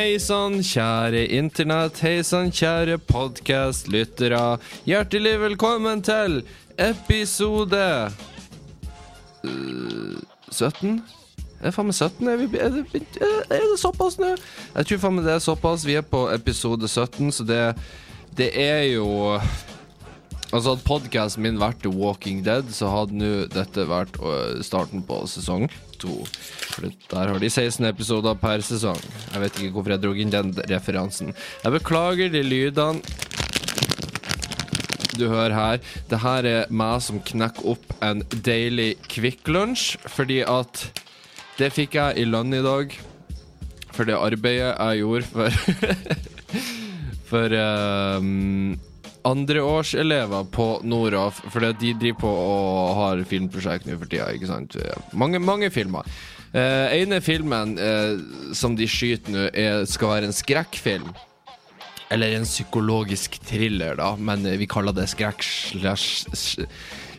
Hei sann, kjære internett. Hei sann, kjære podkastlyttere. Hjertelig velkommen til episode øh, 17? Er det faen meg 17? Er, vi, er, det, er det såpass nå? Jeg tror faen meg det er såpass. Vi er på episode 17, så det, det er jo Altså Hadde podkasten min vært The Walking Dead, så hadde nå dette vært starten på sesong to. For der har de 16 episoder per sesong. Jeg vet ikke hvorfor jeg dro inn den referansen. Jeg beklager de lydene du hører her. Det her er meg som knekker opp en deilig Kvikk Lunsj, fordi at det fikk jeg i lønn i dag. For det arbeidet jeg gjorde for For um, andreårselever på Noraf, fordi de driver på og har filmprosjekt nå for tida. ikke sant? Mange, mange filmer. Eh, ene filmen eh, som de skyter nå, skal være en skrekkfilm. Eller en psykologisk thriller, da, men uh, vi kaller det skrekk slash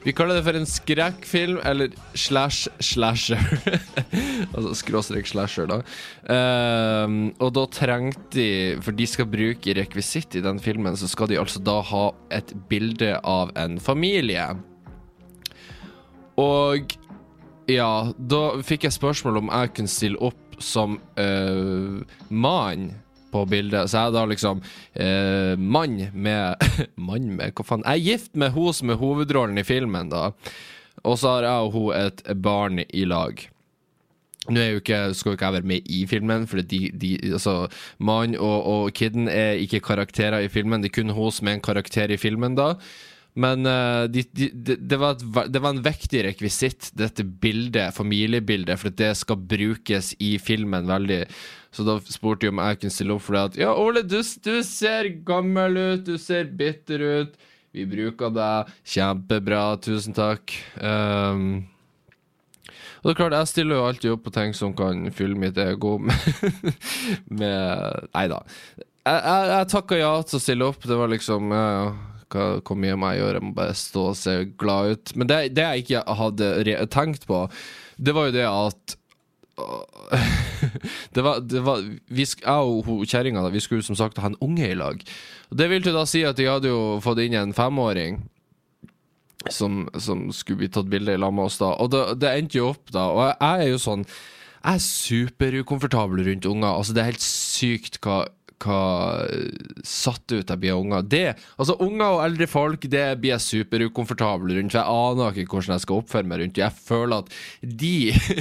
Vi kaller det for en skrekkfilm, eller slash slasher. altså skråstrek slasher, da. Ehm, og da trengte de, for de skal bruke rekvisitt i den filmen, så skal de altså da ha et bilde av en familie. Og ja, da fikk jeg spørsmål om jeg kunne stille opp som uh, mann på bildet. Så jeg da liksom eh, mann med Mann med Hva faen? Jeg er gift med hun som er hovedrollen i filmen, da. Og så har jeg og hun et barn i lag. Nå er jo ikke, skal jo ikke jeg være med i filmen, for de, de, altså, mannen og, og kidden er ikke karakterer i filmen. Det er kun hun som er en karakter i filmen, da. Men uh, de, de, de, det, var et, det var en vektig rekvisitt, dette bildet, familiebildet, for det skal brukes i filmen veldig. Så da spurte de om jeg kunne stille opp for det at Ja, Ole, du, du ser gammel ut, du ser bitter ut. Vi bruker deg. Kjempebra, tusen takk. Um, og det er klart, jeg stiller jo alltid opp på ting som kan fylle mitt ego med, med Nei da. Jeg, jeg, jeg takka ja til å stille opp. Det var liksom ja, hva, hvor mye må jeg gjøre? Jeg må bare stå og se glad ut. Men det, det jeg ikke hadde tenkt på, det var jo det at det var, det var vi, Jeg og kjerringa skulle som sagt ha en unge i lag. Det vil jo da si at de hadde jo fått inn en femåring som, som skulle bli tatt bilde i lag med oss da. Og det, det endte jo opp da, og jeg, jeg er jo sånn Jeg er superukomfortabel rundt unger. Altså, det er helt sykt hva hva satt ut jeg blir av unger. Det, altså Unger og eldre folk Det blir jeg superukomfortabel rundt. Jeg aner ikke hvordan jeg skal oppføre meg rundt. Jeg føler at de,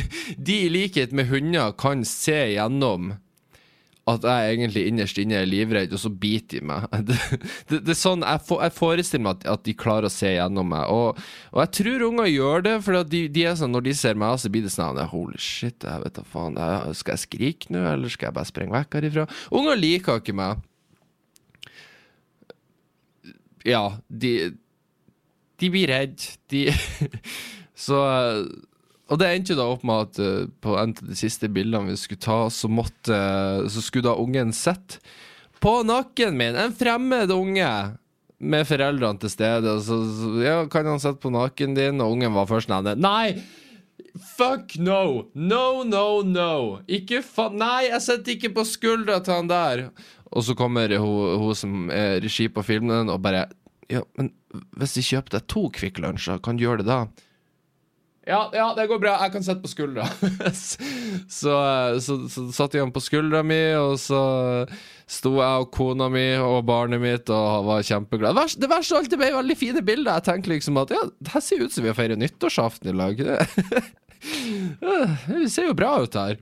de i likhet med hunder kan se gjennom at jeg egentlig innerst inne er livredd, og så biter de meg. Det, det, det er sånn, Jeg, for, jeg forestiller meg at, at de klarer å se gjennom meg. Og, og jeg tror unger gjør det, for de, de sånn, når de ser meg, så blir det sånn Holy shit, jeg vet da faen. Jeg, skal jeg skrike nå, eller skal jeg bare sprenge vekk herifra? Unger liker ikke meg. Ja, de De blir redd. De Så og det endte da opp med at uh, på en av de siste bildene vi skulle ta, så måtte Så skulle da ungen sitte på nakken min, en fremmed unge, med foreldrene til stede. Så, så ja, kan han sitte på nakken din? Og ungen var først sånn Nei! Fuck no! No, no, no! Ikke fa... Nei, jeg sitter ikke på skuldra til han der! Og så kommer hun, hun som er regi på filmen, og bare Ja, men hvis de kjøper deg to Kvikk Lunsjer, kan du gjøre det da? Ja, ja, det går bra. Jeg kan sitte på skuldra. så, så, så satte jeg ham på skuldra mi, og så sto jeg og kona mi og barnet mitt og var kjempeglad. Det verste, det av ble veldig fine bilder. Jeg tenkte liksom at ja, det her ser ut som vi har feiret nyttårsaften i lag. Det ser jo bra ut her.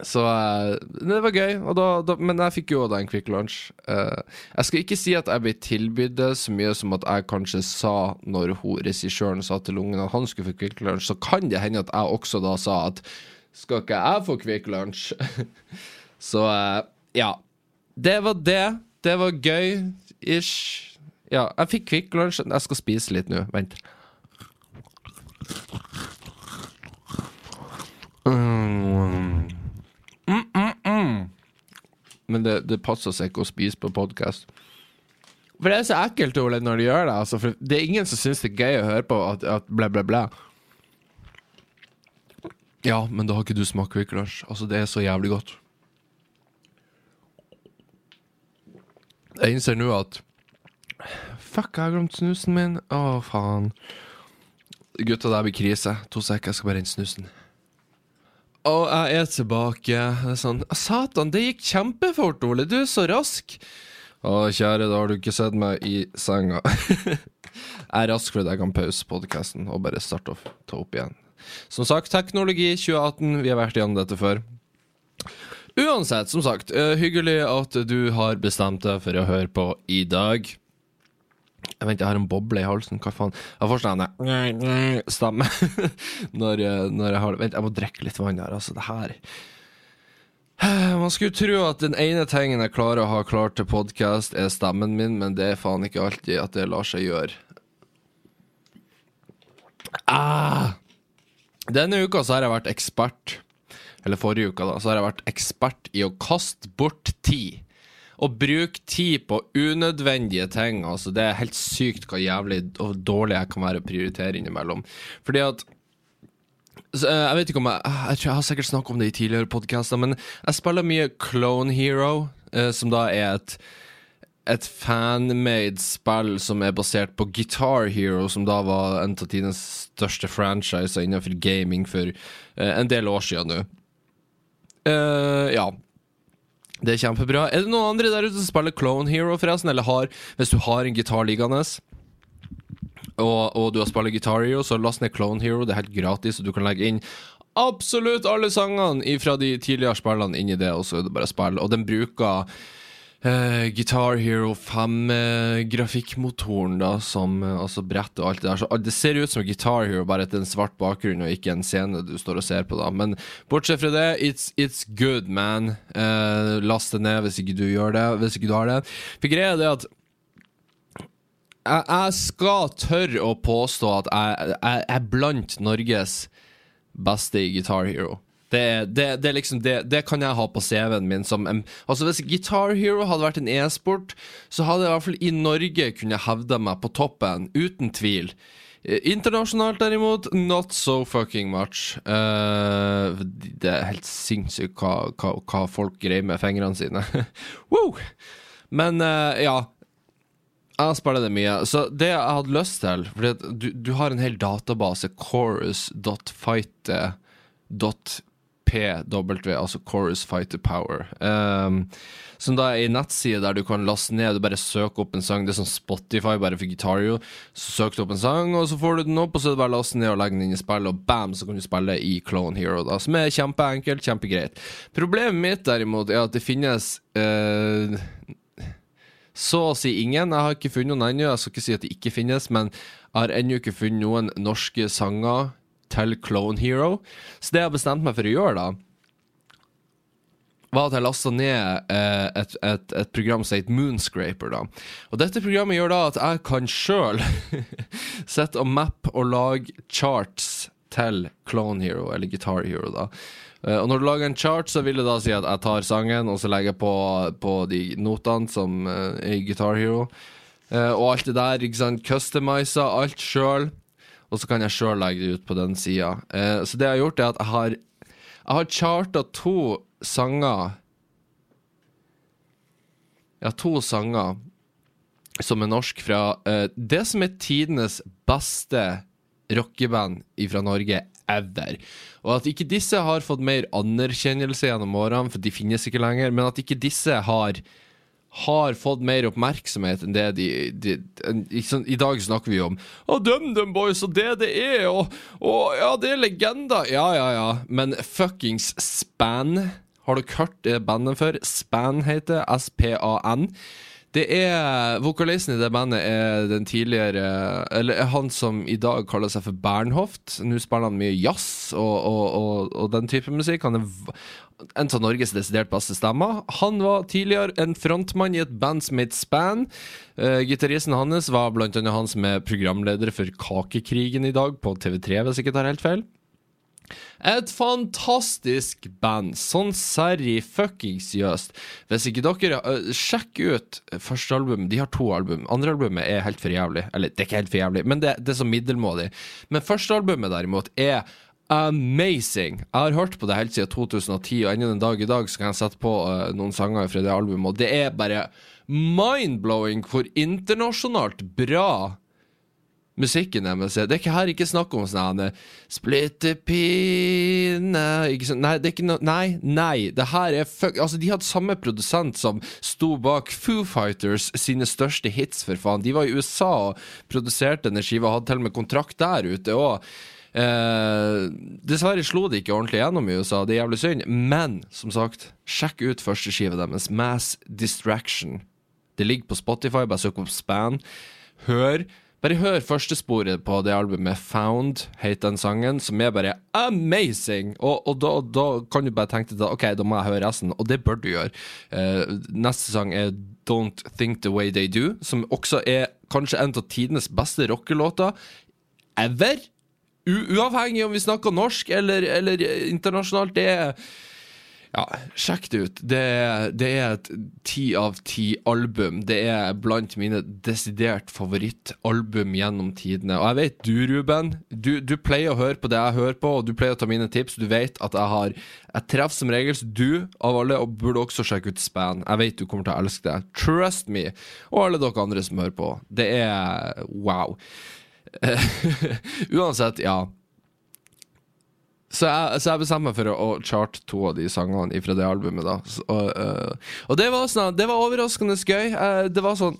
Så eh, det var gøy, da, da, men jeg fikk jo da en Quick Lunch. Uh, jeg skal ikke si at jeg ble tilbudt det så mye som at jeg kanskje sa når regissøren sa til ungen at han skulle få Quick Lunch, så kan det hende at jeg også da sa at skal ikke jeg få Quick Lunch? så uh, ja. Det var det. Det var gøy. Ish. Ja, jeg fikk Quick Lunch. Jeg skal spise litt nå. Vent. Mm. Mm, mm, mm. Men det, det passer seg ikke å spise på podkast. For det er så ekkelt Ole, når de gjør det. Altså, for det er ingen som syns det er gøy å høre på at, at blæ, blæ, blæ. Ja, men da har ikke du smakt Quick Lunsj. Altså, det er så jævlig godt. Jeg innser nå at Fuck, jeg har glemt snusen min. Å, faen. Gutta, det blir krise. To sek, jeg skal bare hente snusen. Og jeg er tilbake. Sånn Satan, det gikk kjempefort, Ole. Du er så rask. Å, kjære, da har du ikke sett meg i senga. jeg er rask fordi jeg kan pause podkasten og bare starte å ta opp igjen. Som sagt, teknologi 2018. Vi har vært igjennom dette før. Uansett, som sagt, uh, hyggelig at du har bestemt deg for å høre på i dag. Jeg venter, jeg har en boble i halsen. Hva faen? Jeg får sånn stemme når, når, jeg har Vent, jeg må drikke litt vann her. Altså, det her Man skulle tro at den ene tingen jeg klarer å ha klart til podkast, er stemmen min, men det er faen ikke alltid at det lar seg gjøre. Ah. Denne uka så har jeg vært ekspert eller forrige uka, da, så har jeg vært ekspert i å kaste bort tid. Og bruke tid på unødvendige ting. Altså, det er helt sykt hva jævlig og dårlig jeg kan være å prioritere innimellom. Fordi at så, eh, jeg vet ikke om jeg Jeg tror jeg har sikkert snakket om det i tidligere podkaster, men jeg spiller mye Clone Hero, eh, som da er et et fanmade spill som er basert på Guitar Hero, som da var en av tidenes største franchiser innenfor gaming for eh, en del år siden nå. Uh, ja. Det er kjempebra. Er det noen andre der ute som spiller Clone Hero, forresten? Eller har, hvis du har en gitar liggende, og, og, du har spilt Guitar Hero, så last ned Clone Hero. Det er helt gratis, og du kan legge inn absolutt alle sangene fra de tidligere spillene inn i det, og så er det bare spill. Og den bruker Uh, Guitar Hero 5-grafikkmotoren, uh, da, som uh, altså brett og alt det der. Så det ser ut som Guitar Hero, bare etter en svart bakgrunn og ikke en scene du står og ser på, da. Men bortsett fra det, it's, it's good, man. Last det ned hvis ikke du gjør det, hvis ikke du har det. For greia er det at jeg, jeg skal tørre å påstå at jeg, jeg er blant Norges beste i Guitar Hero. Det, det, det, liksom, det, kan jeg ha på CV-en min som en, Altså Hvis Guitar Hero hadde vært en e-sport, så hadde jeg i hvert fall i Norge kunnet hevde meg på toppen, uten tvil. Eh, internasjonalt, derimot, not so fucking much. Uh, det er helt sinnssykt hva, hva, hva, folk greier med fingrene sine. wow! Men uh, ja. Jeg spiller det mye. Så det jeg hadde lyst til Fordi du, du har en hel database, chorus.fighte.py PW, altså Chorus Fighter Power. Um, som da er ei nettside der du kan laste ned Du bare søker opp en sang. Det er sånn Spotify bare for gitario. Så søker du opp en sang, og så får du den opp, og så er det bare å laste ned og legge den inn i spillet, og bam, så kan du spille i Clone Hero, da. Som er kjempeenkelt, kjempegreit. Problemet mitt derimot er at det finnes uh, så å si ingen. Jeg har ikke funnet noen ennå. Jeg skal ikke si at det ikke finnes, men jeg har ennå ikke funnet noen norske sanger til Clone Hero. Så det jeg bestemte meg for å gjøre, da var at jeg lasta ned eh, et, et, et, program som heter Moonscraper. da. Og Dette programmet gjør da at jeg kan sjøl sitte og mappe og lage charts til Clone Hero, eller Guitar Hero. da. Uh, og når du lager en chart, så vil det da si at jeg tar sangen og så legger jeg på, på de notene som uh, er i Guitar Hero. Uh, og alt det der. ikke sant, Customiser alt sjøl og så kan jeg sjøl legge det ut på den sida. Eh, så det jeg har gjort, er at jeg har, jeg har charta to sanger Jeg har to sanger som er norsk fra eh, det som er tidenes beste rockeband fra Norge ever. Og at ikke disse har fått mer anerkjennelse gjennom årene, for de finnes ikke lenger, men at ikke disse har har fått mer oppmerksomhet enn det de, de, de sånn, I dag snakker vi om Å, DumDum Boys og det det er, og, og ja, det er legender. Ja, ja, ja. Men fuckings Span, har dere hørt det bandet før? Span heter S-P-A-N. Det er Vokalisten i det bandet er den tidligere Eller han som i dag kaller seg for Bernhoft. Nå spiller han mye jazz og, og, og, og den type musikk. Han er en av Norges desidert beste stemmer. Han var tidligere en frontmann i et band som het Span. Uh, Gitaristen hans var blant annet han som er programleder for Kakekrigen i dag, på TV3, hvis jeg ikke tar helt feil. Et fantastisk band. Sånn serry fuckings jøst. Hvis ikke dere uh, Sjekk ut første album. De har to album. Andre albumet er helt for jævlig. Eller, det er ikke helt for jævlig, men det, det er så middelmådig. Men første albumet, derimot, er amazing. Jeg har hørt på det helt siden 2010, og ennå den dag i dag så kan jeg sette på uh, noen sanger fra det albumet, og det er bare mind-blowing hvor internasjonalt bra musikken deres er. Det er ikke her ikke snakk om sånn splittepine ikke sånn, Nei, det er ikke noe Nei, nei. Det her er fuck Altså, de hadde samme produsent som sto bak Foo Fighters sine største hits, for faen. De var i USA og produserte denne skiva, hadde til og med kontrakt der ute òg. Eh, dessverre slo det ikke ordentlig gjennom i USA, det er jævlig synd. Men som sagt, sjekk ut førsteskiva deres, Mass Distraction. Det ligger på Spotify, bare søk opp Span. Hør. Bare hør førstesporet på det albumet, Found, heter den sangen, som er bare amazing! Og, og da, da, kan du bare tenke deg OK, da må jeg høre resten, og det bør du gjøre. Uh, neste sang er Don't Think The Way They Do, som også er kanskje en av tidenes beste rockelåter ever. U uavhengig om vi snakker norsk eller, eller internasjonalt. Det er ja, sjekk det ut. Det, det er et ti av ti-album. Det er blant mine desidert favorittalbum gjennom tidene. Og jeg vet du, Ruben, du, du, pleier å høre på det jeg hører på, og du pleier å ta mine tips. Du vet at jeg har Jeg treffer som regel du av alle, og burde også sjekke ut Span. Jeg vet du kommer til å elske det. Trust me. Og alle dere andre som hører på. Det er wow. Uansett, ja. Så jeg, så jeg, bestemte meg for å, charte to av de sangene fra det albumet. da så, og, uh, og, det var sånn Det var overraskende gøy. Uh, det var sånn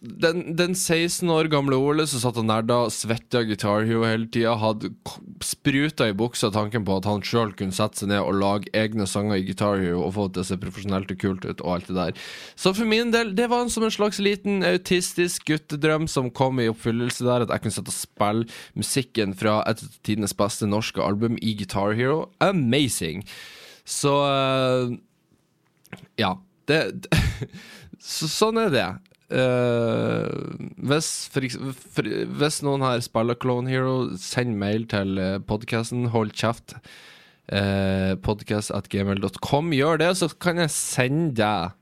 den, den, 16 år gamle Ole som satt og nerda, svetta Guitar Hero hele tida, hadde spruta i buksa tanken på at han sjøl kunne sette seg ned og lage egne sanger i Guitar Hero og få det til å se profesjonelt og kult ut, og alt det der. Så for min del, det var som en slags liten autistisk guttedrøm som kom i oppfyllelse der, at jeg kunne sette og spille musikken fra et av tidenes beste norske album i Guitar Hero. Amazing! Så uh, ja. Det, så, sånn er det. Uh, hvis, hvis, noen her spiller Clone Hero, send mail til uh, eh, podkasten. Hold kjeft. Uh, eh, gmail.com. Gjør det, så kan jeg sende deg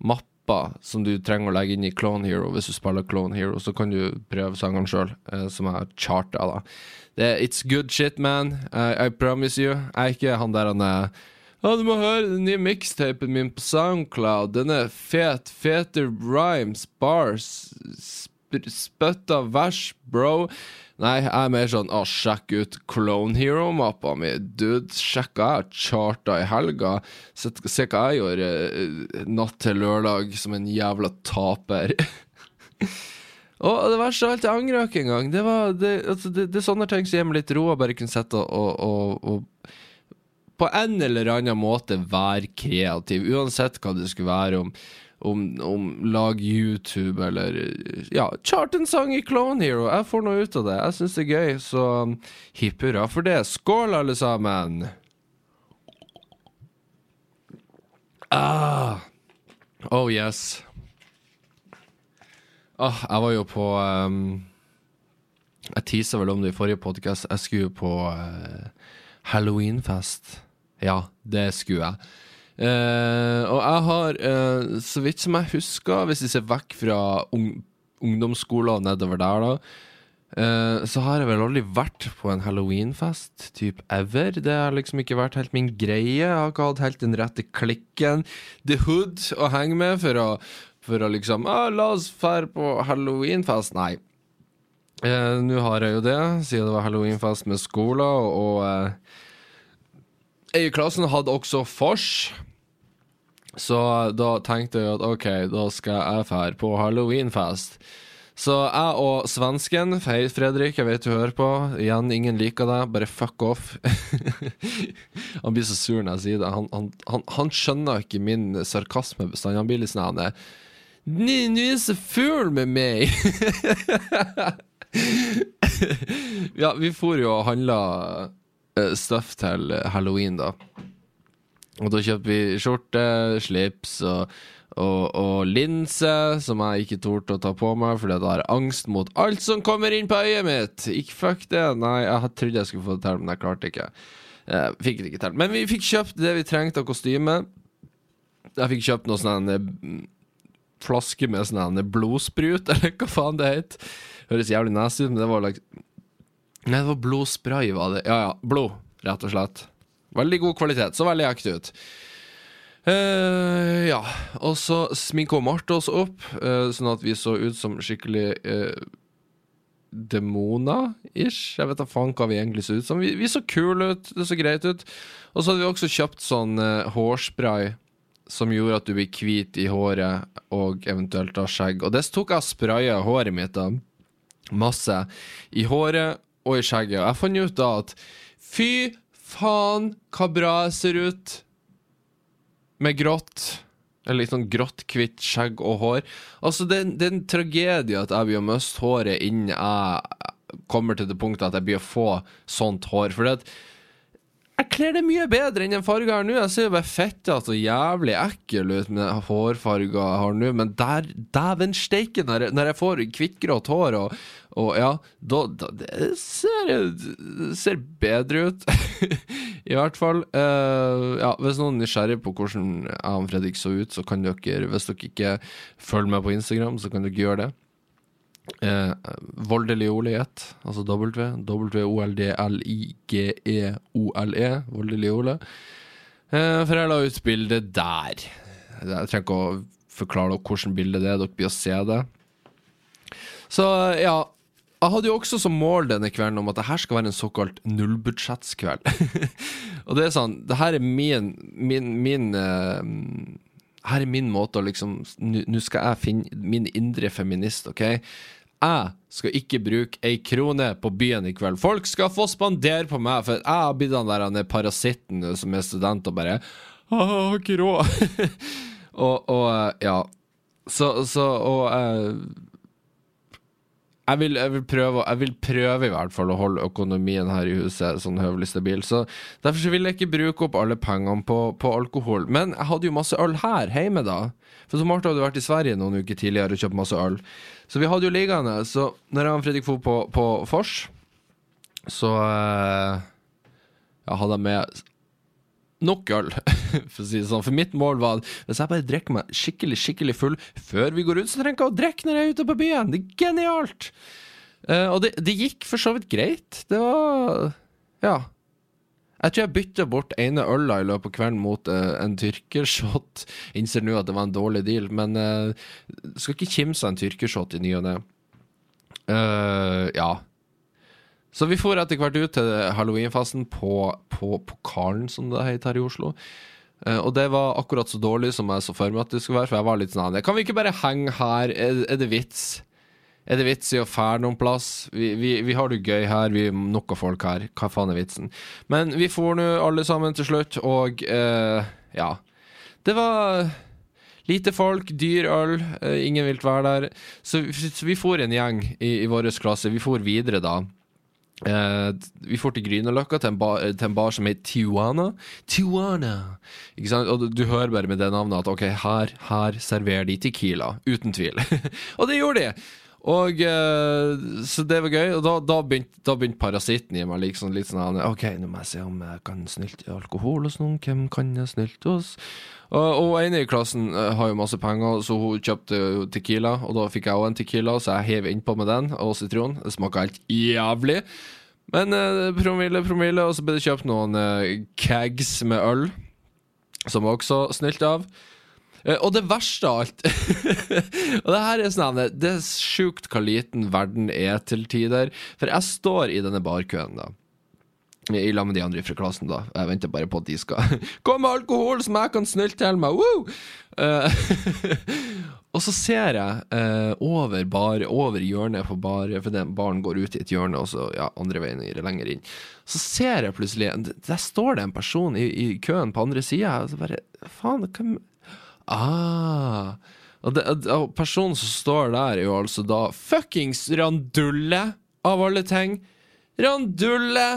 mapper som du trenger å legge inn i Clone Hero hvis du spiller Clone Hero. Så kan du prøve sangene sjøl, uh, som jeg har charta. It's good shit, man. I promise you. Jeg er ikke han der han er ja, du må høre den nye mixtapen min på Soundcloud. Den er fet. Fete rhymes, bars, sp spytta vers, bro. Nei, jeg er mer sånn å, sjekk ut Clone Hero-mappa mi. Dude, sjekk jeg charta i helga. Se, se hva jeg gjorde uh, natt til lørdag som en jævla taper. Og det verste av alt, jeg angrer ikke engang. Det, var, det, altså, det, det, er sånne ting som gir meg litt ro, å bare kunne sitte og, og, og på en eller annen måte være kreativ, uansett hva det skulle være. om om, om lag YouTube eller Ja, chart en sang i Clone Hero. Jeg får noe ut av det. Jeg syns det er gøy, så hipp hurra for det. Skål, alle sammen! Ah. Oh yes. Ah, jeg var jo på um, Jeg tisa vel om det i forrige podkast. Jeg skulle jo på uh, halloweenfest. Ja, det skulle jeg. Uh, og jeg har, uh, så vidt som jeg husker, hvis vi ser vekk fra ung ungdomsskoler nedover der, da, uh, så har jeg vel aldri vært på en halloweenfest type ever. Det har liksom ikke vært helt min greie. Jeg har ikke hatt helt den rette klikken, the hood, å henge med for å, for å liksom ah, La oss fære på halloweenfest. Nei. Nå har jeg jo det, siden det var halloweenfest med skolen, og, og i klassen hadde også vors. Så da tenkte jeg at OK, da skal jeg fære på halloweenfest. Så jeg og svensken, hei Fredrik, jeg vet du hører på. Igjen, ingen liker deg, bare fuck off. han blir så sur når jeg sier det. Han, han, han, han skjønner ikke min sarkasme bestandig. Han blir litt sånn Nå er så full med meg! ja, vi for jo og handla stuff til halloween, da. Og da kjøpte vi skjorte, slips og, og, og linse, som jeg ikke torde å ta på meg fordi jeg har angst mot alt som kommer inn på øyet mitt. Ikke fuck det. Nei, jeg trodde jeg skulle få det til, men jeg klarte ikke. Jeg eh, fikk det ikke til. Men vi fikk kjøpt det vi trengte av kostyme. Jeg fikk kjøpt noe sånn flaske med sånn blodsprut, eller hva faen det het. Høres jævlig nasty ut, men det var like Nei, det var blodspray, var det. Ja ja, blod, rett og slett. Veldig god kvalitet. Så veldig ekte ut. Uh, ja. Og så sminka Marte oss opp, uh, sånn at vi så ut som skikkelig uh, demoner-ish. Jeg vet da faen hva vi egentlig så ut som. Vi, vi så kule ut, det så greit ut. Og så hadde vi også kjøpt sånn hårspray som gjorde at du blir hvit i håret og eventuelt har skjegg. Og det tok jeg og spraya håret mitt da. masse. I håret og i skjegget. Og jeg fant ut da at fy faen, hva bra jeg ser ut med grått. Eller litt sånn grått, hvitt skjegg og hår. Altså, det, det er en tragedie at jeg blir å miste håret innen jeg kommer til det punktet at jeg blir å få sånt hår. For det at jeg kler det mye bedre enn den farga jeg har nå. Jeg ser jo bare fettete og jævlig ekkel ut med den hårfarga jeg har nå, men der, dæven steike, når, når, jeg får hvittgrått hår og, og ja, da, da det ser, det ser bedre ut. I hvert fall. Uh, ja, hvis noen er nysgjerrig på hvordan jeg og Fredrik så ut, så kan dere, hvis dere ikke følger meg på Instagram, så kan dere gjøre det. Eh, i altså W. W-O-L-D-L-I-G-E-O-L-E. -E, voldelig Ole. Eh, for jeg la ut bilde der. Jeg trenger ikke å forklare dere hvilket bilde det er, dere blir å se det. Så ja. Jeg hadde jo også som mål denne kvelden om at det her skal være en såkalt nullbudsjettskveld. og det er sånn, det her er min, min, min uh, her er min måte å liksom Nå skal jeg finne min indre feminist, OK? Jeg skal ikke bruke ei krone på byen i kveld. Folk skal få spandere på meg, for jeg har blitt den der parasitten som er student og bare Jeg har ikke råd. og, og, ja. Så, så Og jeg vil, jeg, vil prøve, jeg vil, prøve, i hvert fall å holde økonomien her i huset sånn høvelig stabil. Så Derfor så vil jeg ikke bruke opp alle pengene på, på, alkohol. Men jeg hadde jo masse øl her hjemme, da. For så Marte hadde vært i Sverige noen uker tidligere og kjøpt masse øl. Så vi hadde jo liggende. Så når jeg og Fredrik dro på, på Fors, så eh, jeg hadde med nok øl, for å si det sånn. For mitt mål var at hvis jeg bare drikker meg skikkelig skikkelig full før vi går ut, så trenger jeg ikke å drikke når jeg er ute på byen. Det er genialt! Uh, og det, det, gikk for så vidt greit. Det var Ja. Jeg tror jeg bytta bort ene øla i løpet av kvelden mot uh, en tyrkershot. Innser nå at det var en dårlig deal, men uh, skal ikke kimse av en tyrkershot i ny og ne. Uh, ja. Så vi for etter hvert ut til halloweenfesten på, på Pokalen, som det heter her i Oslo. Uh, og det var akkurat så dårlig som jeg så for meg at det skulle være. For jeg var litt sånn Kan vi ikke bare henge her? Er, er det vits? Er det vits i å fære noen plass? Vi, vi, vi, har det gøy her, vi er nok av folk her. Hva faen er vitsen? Men vi for nå alle sammen til slutt, og uh, ja. Det var Lite folk, dyr øl, uh, ingen vil være der. Så, så vi for en gjeng i, i vår klasse. Vi for videre da. Uh, vi får til Grünerløkka, til, til, en bar som heter Tijuana. Tijuana! Ikke sant? Og du, du, hører bare med det navnet at ok, her, her serverer de Tequila. Uten tvil. og det gjorde de! Og eh, Så det var gøy. Og da, da begynte begynte parasitten i meg liksom, litt sånn OK, nå må jeg se om jeg kan snylte alkohol hos noen. Hvem kan jeg snylte hos? Og, hun ene i klassen uh, har jo masse penger, så hun kjøpte Tequila. Og da fikk jeg òg en Tequila, så jeg hev innpå med den og sitron. Det smaka helt jævlig. Men eh, promille, promille, og så ble det kjøpt noen eh, kegs med øl, som var også snilt av. Eh, og det verste av alt Og det her er sånn Det er sjukt hva liten verden er til tider. For jeg står i denne barkøen, da i lag med de andre i klassen, da. Jeg venter bare på at de skal komme med alkohol som jeg kan snylte til meg! Uh, og så ser jeg uh, over, bar, over hjørnet på bar, for den baren går ut i et hjørne, og så ja, andre veien lenger inn. Så ser jeg plutselig Der står det en person i, i køen på andre sida, og så bare Faen, hvem Ah. Og, det, personen som står der, er jo altså da fuckings Randulle, av alle ting! Randulle!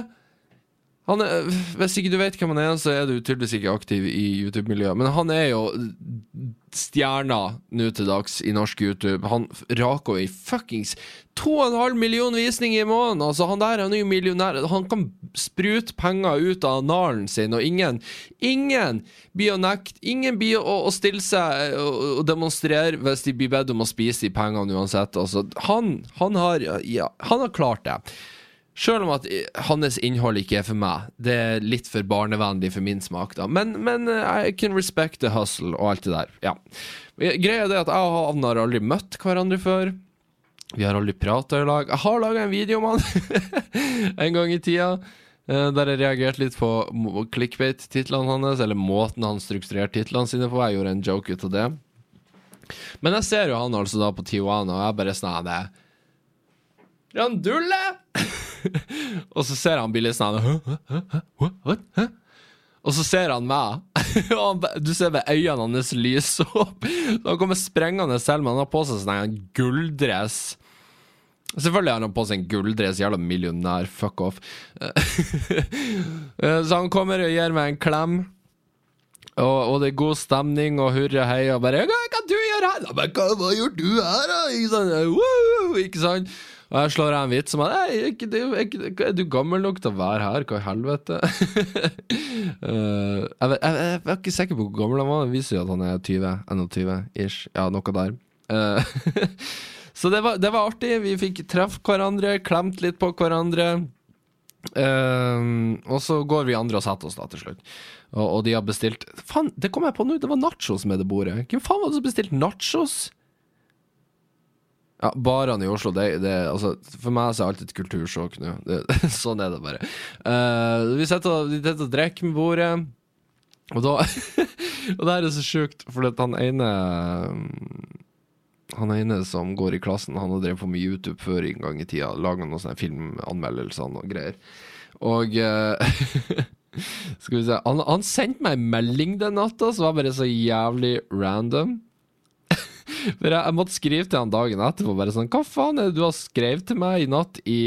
Han er, hvis ikke du vet hvem han er, så er du tydeligvis ikke aktiv i YouTube-miljøet. Men han er jo stjerna nå til dags i norsk YouTube. Han raker i fuckings 2,5 millioner visninger i måneden! Altså, han der han er jo millionær. Han kan sprute penger ut av nalen sin, og ingen Ingen blir å nekte Ingen blir å, å stille seg og, og, demonstrere hvis de blir bedt om å spise de pengene uansett. Altså, han, han har Ja, han har klart det. Sjøl om at hans innhold ikke er for meg. Det er litt for barnevennlig for min smak, da. Men, men eh, I can respect the hustle og alt det der. Ja. Greia er at jeg og han har aldri møtt hverandre før. Vi har aldri prata i lag. Jeg har laga en video om han en gang i tida. eh, Der jeg reagerte litt på clickbait-titlene hans, eller måten han strukturerte titlene sine på. Jeg gjorde en joke ut av det. Men jeg ser jo han altså da på Tijuana, og jeg bare sånn «Nei, Randulle! og så ser han Billy sånn «Hæ? Hæ? Hæ? Hæ? What? What? Hæ? Og så ser han meg, og du ser ved øynene hans lyse opp. Han kommer sprengende selv, men han har på seg sånn gulldress. Selvfølgelig har han på seg en gulldress, jævla millionær, fuck off. Så han kommer og gir meg en klem. Og, og det er god stemning og hurra hei og bare 'Hva kan du gjøre her?' Hva, 'Hva gjør du her, da?' Ikke sant? Woo! Ikke sant? Og jeg slår av en vits som at «Nei, er, ikke, det, er, du gammel nok til å være her? Hva i helvete? uh, jeg, jeg, jeg, er ikke sikker på hvor gammel han var. Det viser jo at han er 20. 21-ish. Ja, noe der. Uh, så det var, det var artig. Vi fikk treffe hverandre, klemt litt på hverandre. Ehm, og så går vi andre og setter oss da til slutt. Og, og de har bestilt Faen, det kom jeg på nå! Det var nachos med det bordet. Hvem faen var det som bestilte nachos? Ja, Barene i Oslo, det, det altså, For meg så er alt et kultursjokk nå. Sånn er det bare. Uh, vi sitter og, drikker med bordet, og da Og det her er så sjukt, for han ene han ene som går i klassen, han har drevet på med YouTube før en gang i tida. Laga noen sånne filmanmeldelser og greier. Og uh, Skal vi se Han, han sendte meg en melding den natta som var bare så jævlig random. For jeg, jeg måtte skrive til han dagen etterpå bare sånn Hva faen er det du har skrevet til meg i natt i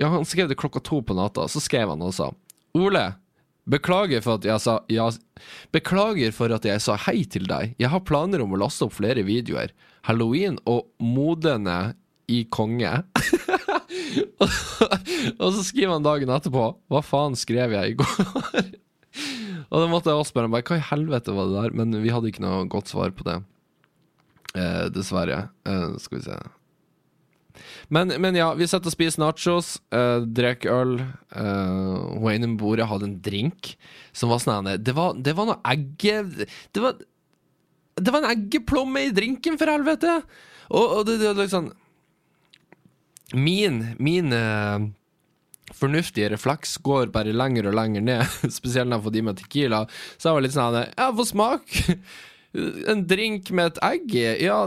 Ja, han skrev det klokka to på natta. Så skrev han og sa Ole, beklager for at jeg sa ja, Beklager for at jeg sa hei til deg. Jeg har planer om å laste opp flere videoer. Halloween og modene i konge. og så skriver han dagen etterpå Hva faen skrev jeg i går? og da måtte jeg også spørre ham hva i helvete var det der? Men vi hadde ikke noe godt svar på det. Eh, dessverre. Eh, skal vi se men, men ja, vi setter og spiser nachos, eh, drikker øl. Eh, hun ene ved bordet hadde en drink som var sånn det, det var noe egge... Det var, det var en eggeplomme i drinken, for helvete! Og, og det, det var liksom Min, min eh, fornuftige refleks går bare lenger og lenger ned, spesielt når jeg får de med tequila. Så jeg var litt sånn Ja, få smak! En drink med et egg i? Ja,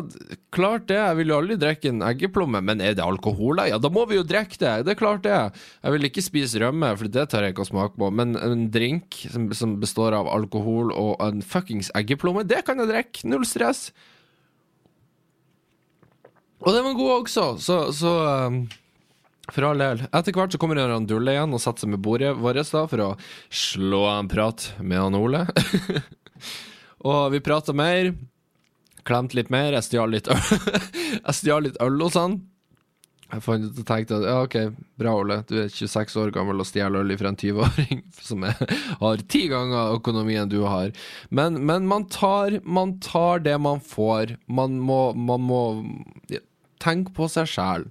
klart det. Jeg vil jo aldri drikke en eggeplomme, men er det alkohol i? Ja, da må vi jo drikke det. Det er klart det. Jeg vil ikke spise rømme, for det tar jeg ikke å smake på. Men en drink som, som består av alkohol og en fuckings eggeplomme, det kan jeg drikke. Null stress. Og den var god også, så, så um, for all del. Etter hvert så kommer han Dulle igjen og setter seg med bordet vårt for å slå en prat med han Ole. og vi prata mer. Klemte litt mer. Jeg stjal litt øl Jeg stjal litt øl hos han. Jeg tenkte at ja, ok, bra, Ole. Du er 26 år gammel og stjeler øl fra en 20-åring som er, har ti ganger økonomien du har. Men, men man, tar, man tar det man får. Man må, man må tenke på seg sjæl.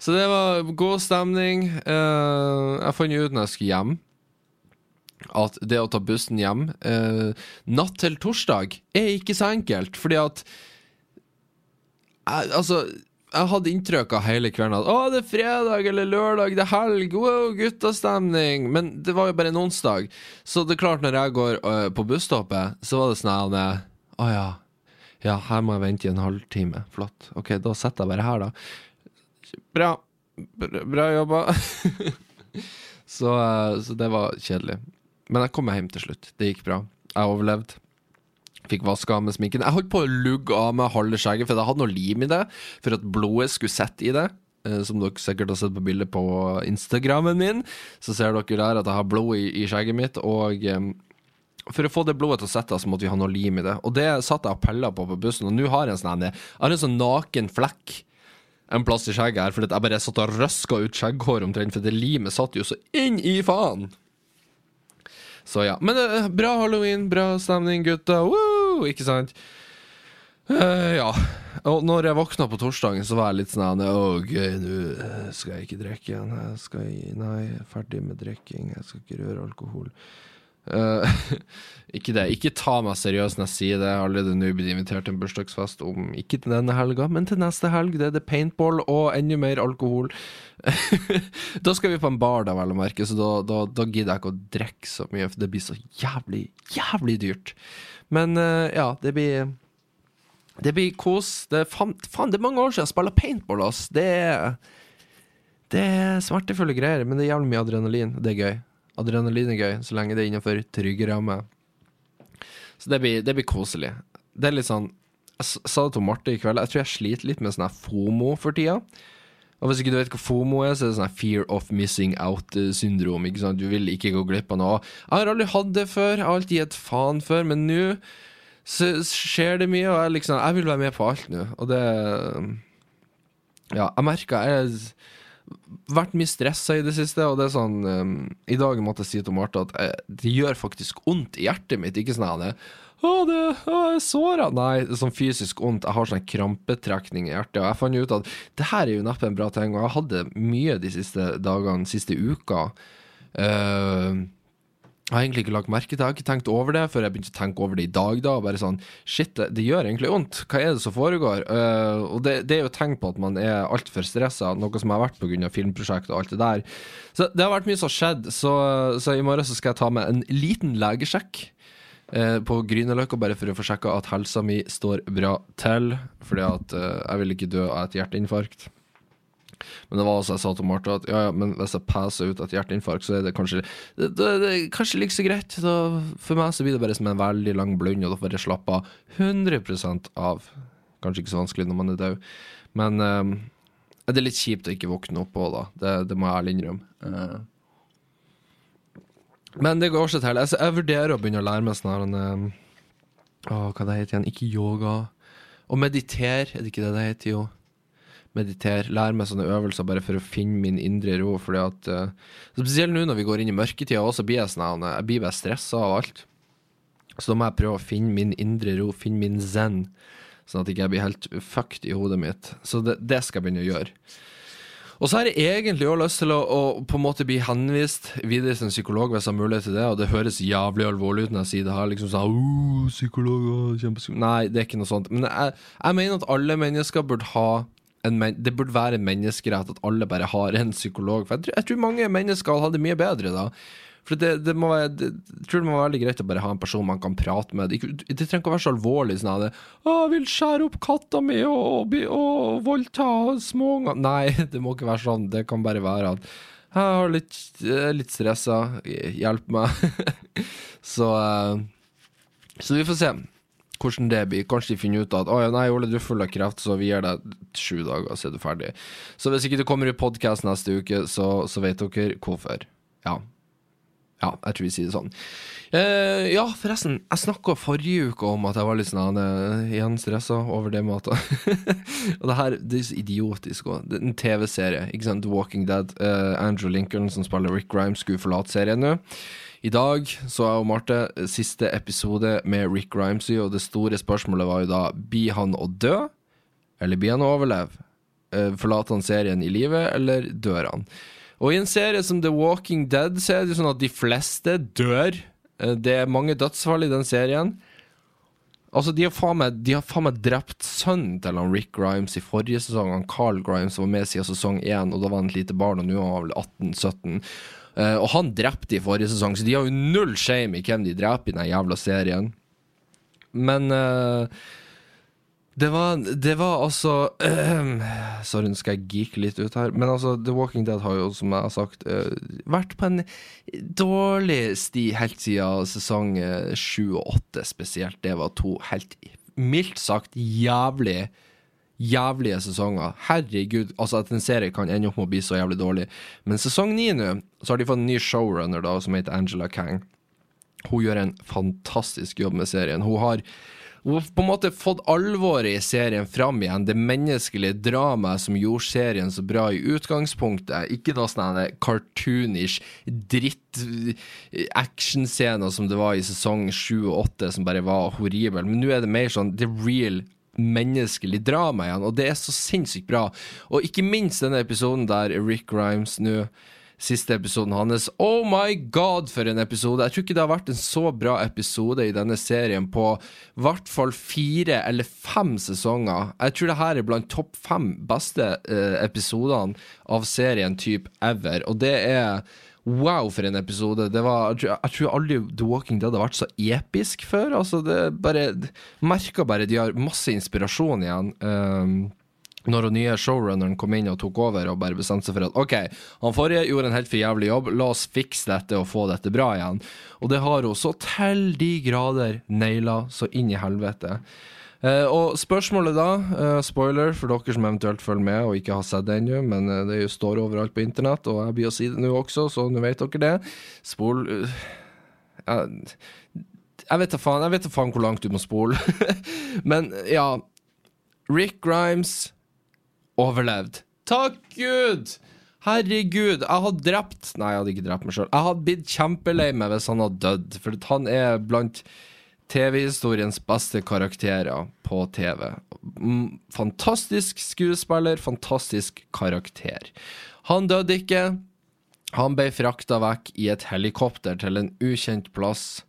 Så det var god stemning. Eh, jeg fant ut når jeg skulle hjem, at det å ta bussen hjem eh, natt til torsdag er ikke så enkelt, fordi at jeg, Altså, jeg hadde inntrykk av hele kvelden at å, det er fredag eller lørdag, det er helg, wow, guttastemning. Men det var jo bare en onsdag. Så det er klart, når jeg går øh, på busstoppet, så var det sånn at Å ja. Ja, her må jeg vente i en halvtime. Flott. Ok, da sitter jeg bare her, da. Bra. Bra, bra jobba. så, øh, så det var kjedelig. Men jeg kom meg hjem til slutt. Det gikk bra. Jeg overlevde. Fikk vaska av med sminken. Jeg holdt på å lugge av meg halve skjegget, for jeg hadde noe lim i det, for at blodet skulle sitte i det. Eh, Som dere sikkert har sett på bildet på Instagrammen min, så ser dere der at jeg har blod i, i skjegget mitt. Og um, for å få det blodet til å sitte, så måtte vi ha noe lim i det. Og det satt jeg og pella på på bussen, og nå har jeg en sånn Jeg sånn naken flekk en plass i skjegget her, fordi jeg bare satt og røska ut skjegghår omtrent, for det limet satt jo så inn i faen. Så ja. Men uh, bra halloween, bra stemning, gutta. Woo! Ikke sant? Uh, ja. Og når jeg våkna på torsdagen, så var jeg litt sånn OK, nå skal jeg ikke drikke igjen. Jeg skal Nei, jeg er ferdig med drikking. Jeg skal ikke røre alkohol. Uh, ikke det. Ikke ta meg seriøst når jeg sier det. Jeg har allerede nå blitt invitert til en bursdagsfest om ikke til denne helga, men til neste helg. Det er det paintball og enda mer alkohol. da skal vi på en bar, da, vel å merke, så da, da, da, gidder jeg ikke å drikke så mye, for det blir så jævlig, jævlig dyrt. Men uh, ja, det blir det blir kos. Det er, faen, faen, det er mange år siden jeg spiller paintball. Ass. Det er, det er smertefulle greier, men det er jævlig mye adrenalin. Det er gøy. Adrenalin er gøy, så lenge det er innenfor trygge rammer. Så det blir, det blir, koselig. Det er litt sånn Jeg sa det til Marte i kveld, jeg tror jeg sliter litt med sånn FOMO for tida. Og hvis ikke du vet hva FOMO er, så er det sånn fear of missing out-syndrom. Ikke sant? Du vil ikke gå glipp av noe. Jeg har aldri hatt det før, jeg har alltid gitt faen før, men nå så skjer det mye, og jeg, liksom, jeg vil være med på alt nå. Og det Ja, jeg merker jeg vært mye stressa i det siste, og det er sånn um, I dag måtte jeg si til Marte at jeg, det gjør faktisk vondt i hjertet mitt. Ikke sånn at å, det er såra. Nei, det er sånn fysisk vondt. Jeg har sånn krampetrekning i hjertet. Og jeg fant ut at det her er jo neppe en bra ting, og jeg hadde mye de siste dagene, siste uka. Uh, jeg har egentlig ikke lagt merke til Jeg har ikke tenkt over det før jeg begynte å tenke over det i dag. da, og bare sånn, Shit, det, det gjør egentlig vondt. Hva er det som foregår? Uh, og det, det, er jo tegn på at man er altfor stressa, noe som har vært pga. filmprosjekt og alt det der. Så det har vært mye som har skjedd, så, så, i morgen så skal jeg ta med en liten legesjekk uh, på Grünerløkka, bare for å få sjekka at helsa mi står bra til. Fordi at uh, jeg vil ikke dø av et hjerteinfarkt. Men det var også jeg sa til Martha at ja, ja, men hvis jeg passer ut et hjerteinfarkt, så er det kanskje Det, det, det kanskje like så greit. Da, for meg så blir det bare som en veldig lang blund, og da får jeg slappe av 100% av. Kanskje ikke så vanskelig når man er død, men um, det er litt kjipt å ikke våkne opp på, da. Det, det må jeg ærlig innrømme. Uh, men det går seg til. Jeg, jeg, vurderer å begynne å lære meg sånn her um, Hva det heter igjen? Ikke yoga. Å meditere, er det ikke det det heter, jo? Meditere, lære meg sånne øvelser bare for å finne min indre ro. Fordi at uh, Spesielt nå når vi går inn i mørketida, også blir jeg sånn Jeg blir bare stressa av alt. Så da må jeg prøve å finne min indre ro, finne min zen, sånn at jeg ikke blir helt fucked i hodet mitt. Så det, det skal jeg begynne å gjøre. Og så har jeg egentlig også lyst til å, å, på en måte bli henvist videre til en psykolog hvis jeg har mulighet til det, og det høres jævlig alvorlig ut når jeg sier det her. liksom sånn, uh, psykolog, Nei, det er ikke noe sånt. Men jeg, jeg mener at alle mennesker burde ha det burde være en menneskerett at alle bare har en psykolog. For jeg tror, jeg tror mange mennesker hadde det mye bedre da. For det, det må være, det, jeg tror det må være veldig greit å bare ha en person man kan prate med. Det, det trenger ikke å være så alvorlig. sånn at 'Jeg vil skjære opp katta mi og, og, og voldta småunger' Nei, det må ikke være sånn. Det kan bare være at 'Jeg har litt, litt stressa. Hjelp meg'. så, eh, så vi får se hvordan det blir. Kanskje de finner ut at oh, ja, nei, Ole, du er full av kreft, så vi gir deg sju dager, så er du ferdig. Så hvis ikke du kommer i podkast neste uke, så, så, vet dere hvorfor. Ja. Ja, jeg tror vi sier det sånn. Eh, ja, forresten, jeg snakka forrige uke om at jeg var litt sånn uh, igjen stressa over det med at Og det her det er så idiotisk òg. En TV-serie, ikke sant, The Walking Dead. Uh, Andrew Lincoln, som spiller Rick Grimes, skulle forlate serien nå. I dag så jeg og Marte siste episode med Rick Rhymesy, og det store spørsmålet var jo da blir han å dø, eller blir han å overleve? Eh, forlater han serien i livet, eller dør han? Og i en serie som The Walking Dead så er det jo sånn at de fleste dør. Eh, det er mange dødsfall i den serien. Altså, De har faen meg, meg drept sønnen til han Rick Grimes i forrige sesong. Han Carl Grimes var med siden sesong én, og da var han et lite barn, og nå er han vel 18-17. Uh, og han drepte i forrige sesong, så de har jo null shame i hvem de dreper i den jævla serien. Men uh, det var, det var altså uh, Sorry, nå skal jeg geeke litt ut her. Men altså, The Walking Dead har jo, som jeg har sagt, vært på en dårlig sti helt siden sesong sju og åtte spesielt. Det var to helt mildt sagt jævlig jævlige sesonger. Herregud, altså at en serie kan ende opp med å bli så jævlig dårlig. Men sesong ni nå, så har de fått en ny showrunner da, som heter Angela Kang. Hun gjør en fantastisk jobb med serien. Hun har, hun har på en måte fått alvoret i serien fram igjen. Det menneskelige dramaet som gjorde serien så bra i utgangspunktet. Ikke noe sånn cartoonish dritt-actionscener som det var i sesong sju og åtte, som bare var horrible. Men nå er det mer sånn the real menneskelig drama igjen, og det er så sinnssykt bra. Og ikke minst denne episoden der Rick Grimes nå Siste episoden hans. Oh my god, for en episode! Jeg tror ikke det har vært en så bra episode i denne serien på i hvert fall fire eller fem sesonger. Jeg tror det her er blant topp fem beste eh, episodene av serien type ever, og det er Wow, for en episode. Var, jeg tror aldri The Walking Dead har vært så episk før. Altså, det bare Merka bare de har masse inspirasjon igjen. Um, når den nye showrunneren kom inn og tok over og bare bestemte seg for at OK, han forrige gjorde en helt for jævlig jobb, la oss fikse dette og få dette bra igjen. Og det har hun så til de grader naila så inn i helvete. Uh, og spørsmålet da, uh, spoiler for dere som eventuelt følger med og ikke har sett det ennå, men uh, det står overalt på internett, og jeg blir å si det nå også, så nå vet dere det. Spol Jeg faen, jeg vet da faen hvor langt du må spole. men ja Rick Grimes overlevd. Takk Gud! Herregud, jeg hadde drept Nei, jeg hadde ikke drept meg sjøl. Jeg hadde blitt kjempelei meg hvis han hadde dødd, for han er blant TV-historiens beste karakterer på TV. Mm, fantastisk skuespiller, fantastisk karakter. Han døde ikke. Han ble frakta vekk i et helikopter til en ukjent plass.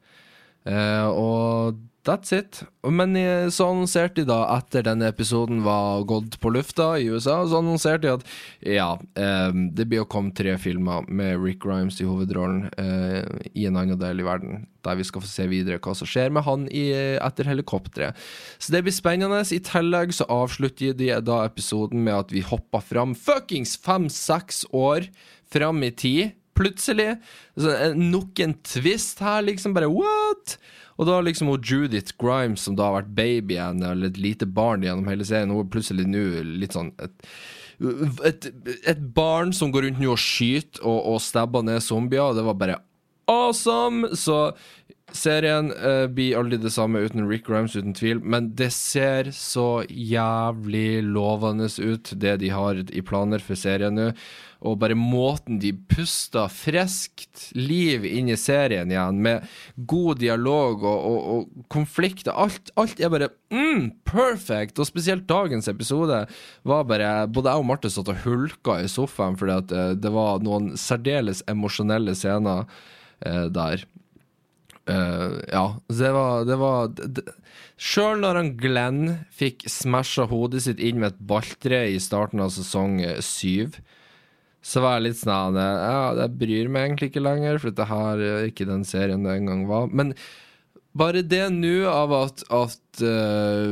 Eh, og That's it. Men så annonserte de da, etter denne episoden var gått på lufta i USA, så annonserte de at ja, eh, det blir å komme tre filmer med Rick Grimes i hovedrollen eh, i en annen del i verden, der vi skal få se videre hva som skjer med han i, etter helikopteret. Så det blir spennende. I tillegg så avslutter de da episoden med at vi hopper fram fuckings fem-seks år fram i tid. Plutselig. Så, nok en twist her, liksom. Bare what? Og da liksom hun Judith Grimes, som da har vært babyen eller et lite barn gjennom hele serien, hun er plutselig nå litt sånn et, et, et, barn som går rundt nå og skyter og, og stabber ned zombier, og det var bare awesome! Så serien uh, blir aldri det samme uten Rick Grimes, uten tvil, men det ser så jævlig lovende ut, det de har i planer for serien nå og bare måten de pusta friskt liv inn i serien igjen, med god dialog og, og, og konflikter. Alt, alt, er bare mm, perfect! Og spesielt dagens episode var bare Både jeg og Marte satt og hulka i sofaen fordi at uh, det var noen særdeles emosjonelle scener eh, der. Uh, ja, det var, det var Sjøl når han Glenn fikk smasha hodet sitt inn med et balltre i starten av sesong syv, så var jeg litt sånn Ja, det bryr meg egentlig ikke lenger, for dette her er ikke den serien det en gang var. Men bare det nå av at, at uh,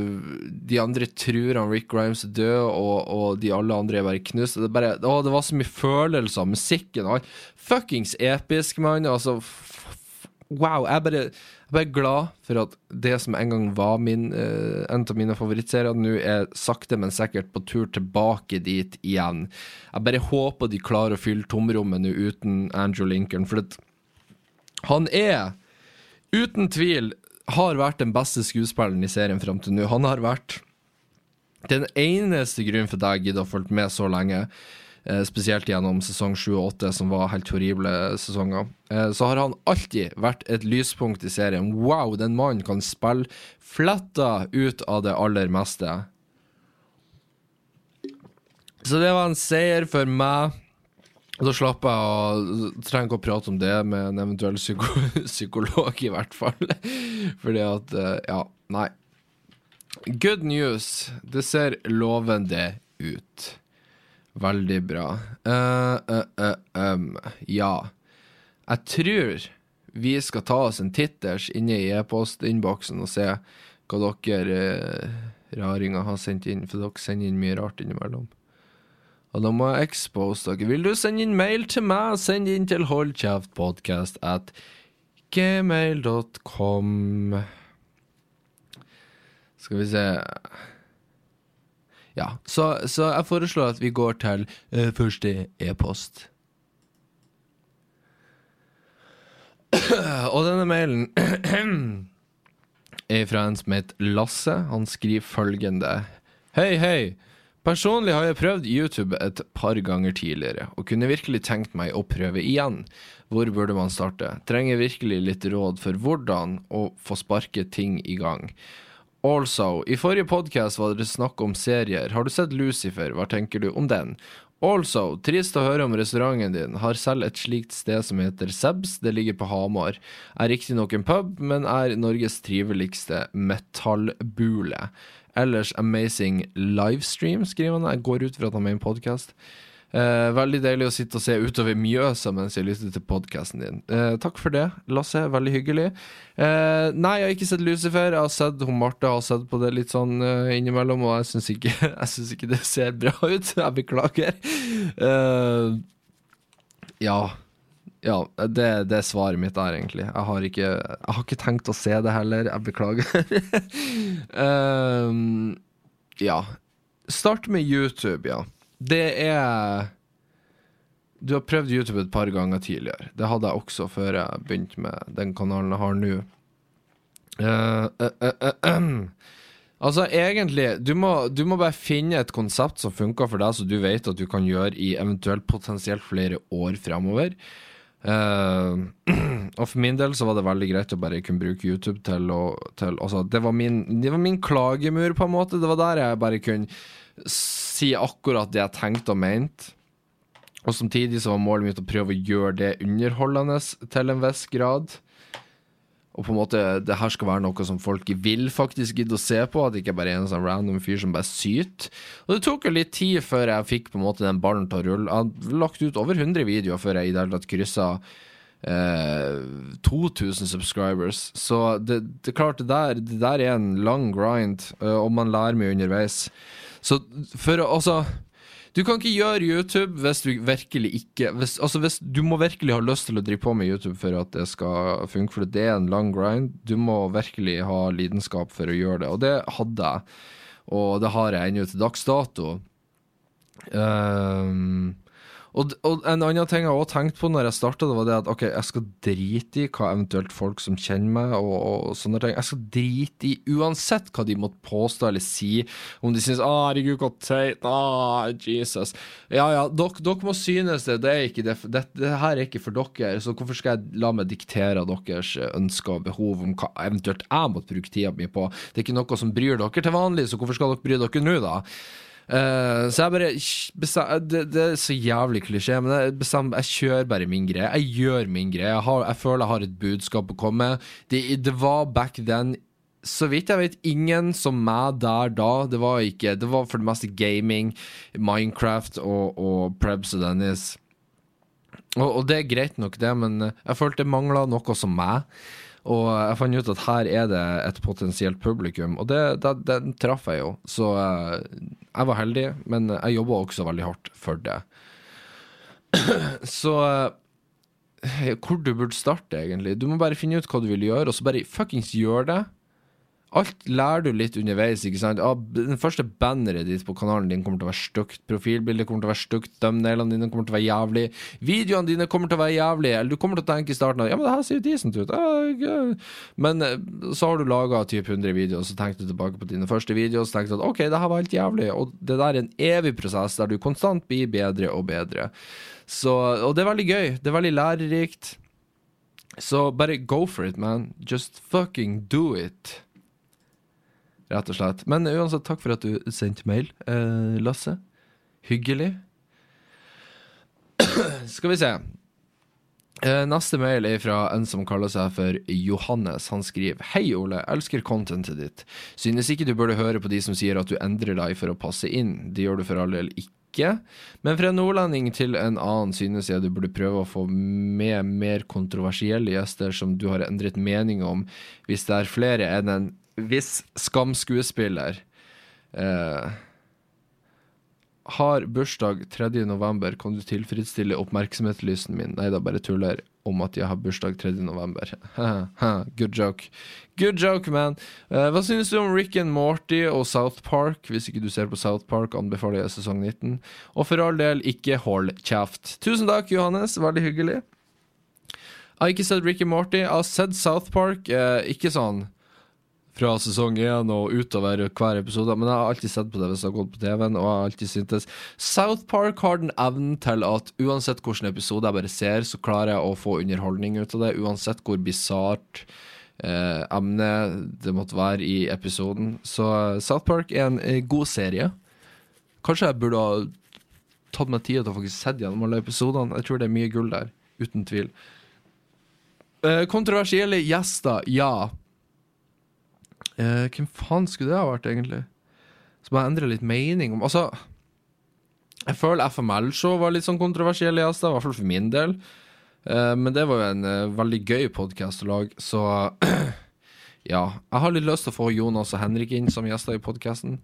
de andre tror han Rick Grimes er død, og, og de alle andre er bare knust det, bare, å, det var så mye følelser. Musikken og Fuckings episk, mann. Altså, wow. Jeg bare jeg er glad for at det som en gang var min, uh, en av mine favorittserier, nå er sakte, men sikkert på tur tilbake dit igjen. Jeg bare håper de klarer å fylle tomrommet nå uten Andrew Lincoln, for at han er uten tvil har vært den beste skuespilleren i serien fram til nå. Han har vært den eneste grunnen for at jeg gidder å følge med så lenge. Eh, spesielt gjennom sesong 7 og 8, som var helt horrible sesonger. Eh, så har han alltid vært et lyspunkt i serien. Wow, den mannen kan spille fletta ut av det aller meste. Så det var en seier for meg. Da slapp jeg å Trenger ikke å prate om det med en eventuell psyko psykolog, i hvert fall. Fordi at eh, Ja, nei. Good news. Det ser lovende ut. Veldig bra. Uh, uh, uh, um, ja. Jeg tror vi skal ta oss en titters inne i e-postinnboksen og se hva dere raringer har sendt inn, for dere sender inn mye rart innimellom. Og da må jeg expose dere. Vil du sende inn mail til meg, send inn til holdkjeftpodkast at gmail.com. Skal vi se ja, så, så, jeg foreslår at vi går til uh, første e-post. Og denne mailen er fra en som heter Lasse. Han skriver følgende. Hei, hei. Personlig har jeg prøvd YouTube et par ganger tidligere, og kunne virkelig tenkt meg å prøve igjen. Hvor burde man starte? Trenger virkelig litt råd for hvordan å få sparket ting i gang. Also, i forrige podkast var det snakk om serier. Har du sett Lucifer? Hva tenker du om den? Also, trist å høre om restauranten din. Har selv et slikt sted som heter Sebs. Det ligger på Hamar. Er riktignok en pub, men er Norges triveligste metallbule. Ellers amazing livestream, skriver han. Jeg går ut fra at han mener podkast. Eh, veldig deilig å sitte og se utover Mjøsa mens jeg lytter til podkasten din. Eh, takk for det, Lasse. Veldig hyggelig. Eh, nei, jeg har ikke sett Lucifer. Jeg har sett hun Marte har sett på det litt sånn uh, innimellom, og jeg syns ikke, ikke, det ser bra ut. Jeg beklager. Uh, ja. Ja, det, det, er svaret mitt der, egentlig. Jeg har ikke, jeg har ikke tenkt å se det heller. Jeg beklager. uh, ja. Start med YouTube, ja det er Du har prøvd YouTube et par ganger tidligere. Det hadde jeg også før jeg begynte med den kanalen jeg har nå. Uh, uh, uh, altså, egentlig du må, du må, bare finne et konsept som funker for deg, så du vet at du kan gjøre i eventuelt potensielt flere år fremover. og for min del så var det veldig greit å bare kunne bruke YouTube til å til, altså, det, var min, det var min klagemur, på en måte. Det var der jeg bare kunne sier akkurat det jeg tenkte og mente. Og samtidig så var målet mitt å prøve å gjøre det underholdende til en viss grad. Og på en måte, det her skal være noe som folk vil faktisk gidde å se på, at det ikke bare er en sånn random fyr som bare syter. Og det tok jo litt tid før jeg fikk på en måte den ballen til å rulle. Jeg hadde lagt ut over 100 videoer før jeg i det hele tatt kryssa eh, 2000 subscribers. Så det, det klart, det der, det der er en lang grind, eh, og man lærer mye underveis. Så for Altså du kan ikke gjøre YouTube hvis du virkelig ikke hvis, Altså hvis Du må virkelig ha lyst til å drive på med YouTube for at det skal funke, for det er en lang grind. Du må virkelig ha lidenskap for å gjøre det, og det hadde jeg. Og det har jeg ennå til dags dato. Um, og, og, en annen ting jeg også tenkte på når jeg starta, var det at ok, jeg skal drite i hva eventuelt folk som kjenner meg, og, og sånne ting Jeg skal drite i uansett hva de måtte påstå eller si, om de syns 'Å, herregud, så teit', 'Å, Jesus'. Ja ja, dere, dere må synes det. Det det, det, det, her er ikke for dere, så hvorfor skal jeg la meg diktere deres ønsker og behov om hva eventuelt jeg måtte bruke tida mi på? Det er ikke noe som bryr dere til vanlig, så hvorfor skal dere bry dere nå, da? Uh, så jeg bare bestem, det, det, er så jævlig klisjé, men jeg, bestem, jeg kjører bare min greie. Jeg gjør min greie. Jeg, har, jeg føler jeg har et budskap å komme med. Det, det, var back then så vidt jeg vet, ingen som meg der da. Det var ikke Det var for det meste gaming, Minecraft og, og Prebz og Dennis. Og, og, det er greit nok, det, men jeg følte det mangla noe som meg. Og jeg fant ut at her er det et potensielt publikum, og den traff jeg jo. Så uh, jeg var heldig, men jeg jobba også veldig hardt for det. Så uh, hvor du burde starte, egentlig. Du må bare finne ut hva du vil gjøre, og så bare fuckings gjør det. Alt lærer du litt underveis. ikke sant? Ah, den første banneret ditt på kanalen din kommer til å være stygt. Profilbildet kommer til å være stygt. Thumbnailene dine kommer til å være jævlig. Videoene dine kommer til å være jævlige. Eller du kommer til å tenke i starten at ja, men det her ser jo decent ut. Men eh, så har du laga typ 100 videoer, og så tenkte du tilbake på dine første videoer og så tenkte du at ok, det her var helt jævlig. Og det der er en evig prosess der du konstant blir bedre og bedre. Så, og det er veldig gøy. Det er veldig lærerikt. Så bare go for it, man. Just fucking do it rett og slett. Men uansett, takk for at du sendte mail, eh, Lasse. Hyggelig. Skal vi se. Eh, neste mail er fra en som kaller seg for Johannes. Han skriver Hei, Ole. Elsker contentet ditt. Synes ikke du burde høre på de som sier at du endrer deg for å passe inn. Det gjør du for all del ikke. Men fra nordlending til en annen synes jeg du burde prøve å få med mer kontroversielle gjester som du har endret mening om, hvis det er flere enn en hvis Skam-skuespiller eh, har bursdag 3. november, kan du tilfredsstille oppmerksomhetslysen min? Nei da, bare tuller om at jeg har bursdag 3. november. Good joke. Good joke, man. Uh, hva synes du om Rick and Morty og South Park? Hvis ikke du ser på South Park, anbefaler jeg sesong 19. Og for all del, ikke hold kjeft. Tusen takk, Johannes. Veldig hyggelig. Jeg har ikke sett Rick and Morty. Jeg har sett South Park. Uh, ikke sånn fra sesong én og utover hver episode. Men jeg har alltid sett på det hvis jeg har gått på TV-en, og jeg har alltid syntes South Park har den evnen til at uansett hvilken episode jeg bare ser, så klarer jeg å få underholdning ut av det. Uansett hvor bisart eh, emne det måtte være i episoden. Så South Park er en eh, god serie. Kanskje jeg burde ha tatt meg tid til å faktisk sett gjennom alle episodene. Jeg tror det er mye gull der, uten tvil. Eh, kontroversielle gjester, ja. Eh, hvem faen skulle det ha vært, egentlig? Som jeg endrer litt mening om. Altså, jeg føler FML-show var litt sånn kontroversielle gjester, i hvert fall for min del. Eh, men det var jo en eh, veldig gøy podkast å lage, så ja. Jeg har litt lyst til å få Jonas og Henrik inn som gjester i podkasten.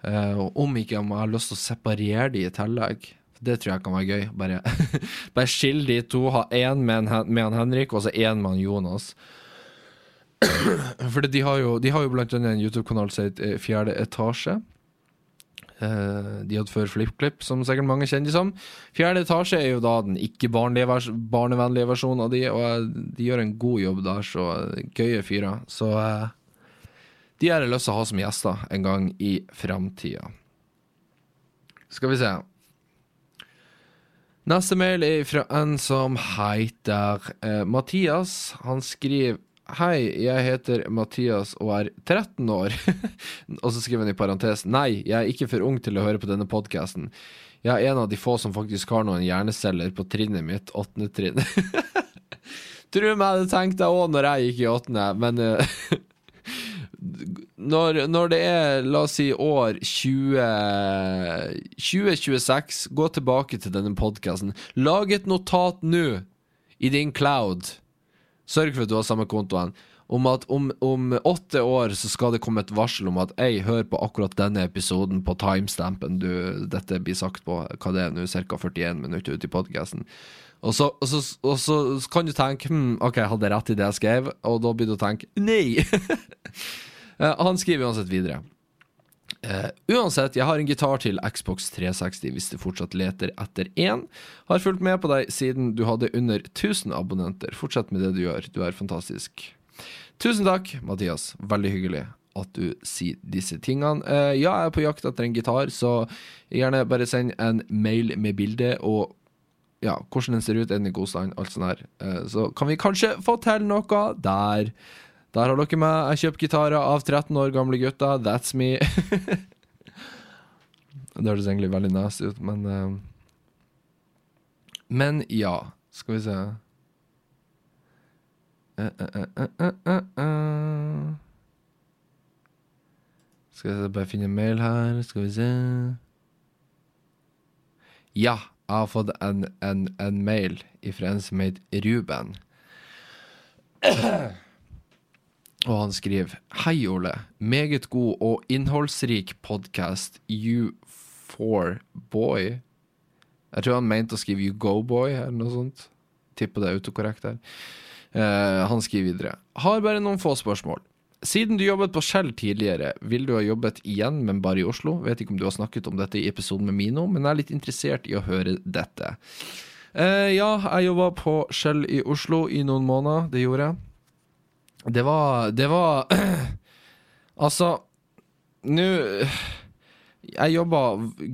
Uh, og om ikke om jeg har lyst til å separere de i tillegg. Det tror jeg kan være gøy. Bare, bare skille de to. Ha én med, med en Henrik, og så én med en Jonas. For de, har jo, de har jo blant annet en YouTube-kanal som heter Fjerde etasje. Uh, de hadde før FlippKlipp, som sikkert mange kjenner de som. Fjerde etasje er jo da den ikke-barnevennlige versjonen av de, og de gjør en god jobb der, så gøye fyrer. Så de har jeg lyst til å ha som gjester en gang i framtida. Skal vi se. Neste mail er fra en som heter eh, Mathias. Han skriver Hei, jeg heter Mathias og er 13 år. og så skriver han i parentes Nei, jeg er ikke for ung til å høre på denne podkasten. Jeg er en av de få som faktisk har noen hjerneceller på trinnet mitt, åttende trinn. Tror meg det tenkte jeg òg når jeg gikk i åttende, men uh, når, når, det er, la oss si, år 20, 2026, gå tilbake til denne podkasten. Lag et notat nå, i din cloud. Sørg for at du har samme kontoen. Om at om, om, åtte år så skal det komme et varsel om at jeg hører på akkurat denne episoden på timestampen du, dette blir sagt på, hva det er nå, ca. 41 minutter ut i podkasten. Og og, og så, kan du tenke hm, OK, hadde rett i det jeg skrev, og da begynner du å tenke nei. Eh, han skriver uansett videre. Uh, uansett, jeg har en gitar til Xbox 360 hvis du fortsatt leter etter én. Har fulgt med på deg siden du hadde under 1000 abonnenter. Fortsett med det du gjør, du er fantastisk. Tusen takk, Mathias. Veldig hyggelig at du sier disse tingene. Uh, ja, jeg er på jakt etter en gitar, så gjerne bare send en mail med bilde og ja, hvordan den ser ut, er den i god stand, alt sånt her. Uh, så kan vi kanskje få til noe der. Der har dere meg. Jeg kjøper gitarer av 13 år gamle gutter. That's me. det høres egentlig veldig nasty ut, men uh, Men ja, skal vi se uh, uh, Skal jeg bare finne en mail her, skal vi se Ja, jeg har fått en, en, en mail fra en som heter Ruben. Og han skriver Hei, Ole. Meget god og innholdsrik podkast. You for boy. Jeg tror han mente å skrive You go boy, eller noe sånt. Tipper det er autokorrekt her. Uh, han skriver videre. Har bare noen få spørsmål. Siden du jobbet på Shell tidligere, vil du ha jobbet igjen, men bare i Oslo? Vet ikke om du har snakket om dette i episoden med Mino, men jeg er litt interessert i å høre dette. Uh, ja, jeg jobba på Shell i Oslo i noen måneder. Det gjorde jeg. Det var Det var Altså, nå Jeg jobba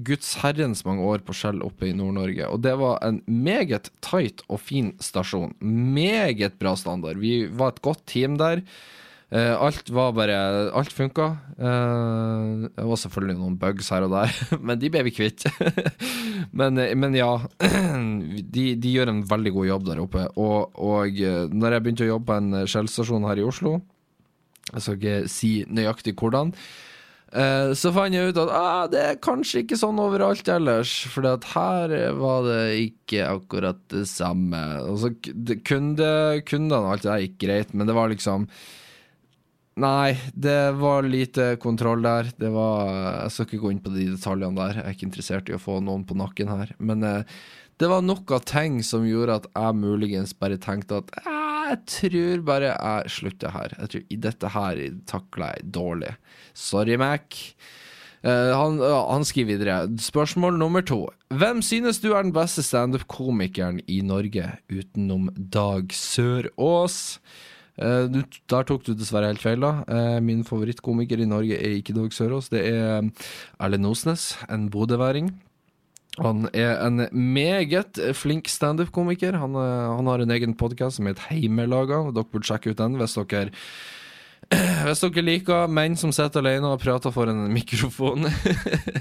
guds herrens mange år på Skjell oppe i Nord-Norge, og det var en meget tight og fin stasjon. Meget bra standard. Vi var et godt team der. Uh, alt var bare Alt funka. Uh, det var selvfølgelig noen bugs her og der, men de ble vi kvitt. men, men, ja. De, de, gjør en veldig god jobb der oppe. Og, og uh, når jeg begynte å jobbe på en Shell-stasjon her i Oslo, jeg skal ikke si nøyaktig hvordan, så fant jeg ut at ah, det er kanskje ikke sånn overalt ellers, for her var det ikke akkurat det samme. Altså, kunde, kundene og alt det der gikk greit, men det var liksom Nei, det var lite kontroll der. Det var Jeg skal ikke gå inn på de detaljene der. Jeg er ikke interessert i å få noen på nakken her. Men eh, det var nok av ting som gjorde at jeg muligens bare tenkte at jeg tror bare jeg slutter her. Jeg tror Dette her takler jeg dårlig. Sorry, Mac. Uh, han, han, skriver videre. Spørsmål nummer to. Hvem synes du er den beste standup-komikeren i Norge utenom Dag Sørås? Uh, du, der tok du dessverre helt feil. da uh, Min favorittkomiker i Norge er ikke Dag Sørås. Det er Erlend Osnes, en bodøværing. Han er en meget flink standup-komiker. Han, eh, han, har en egen podkast som heter Heimelaga. Dere burde sjekke ut den hvis dere hvis dere liker menn som sitter alene og prater for en mikrofon.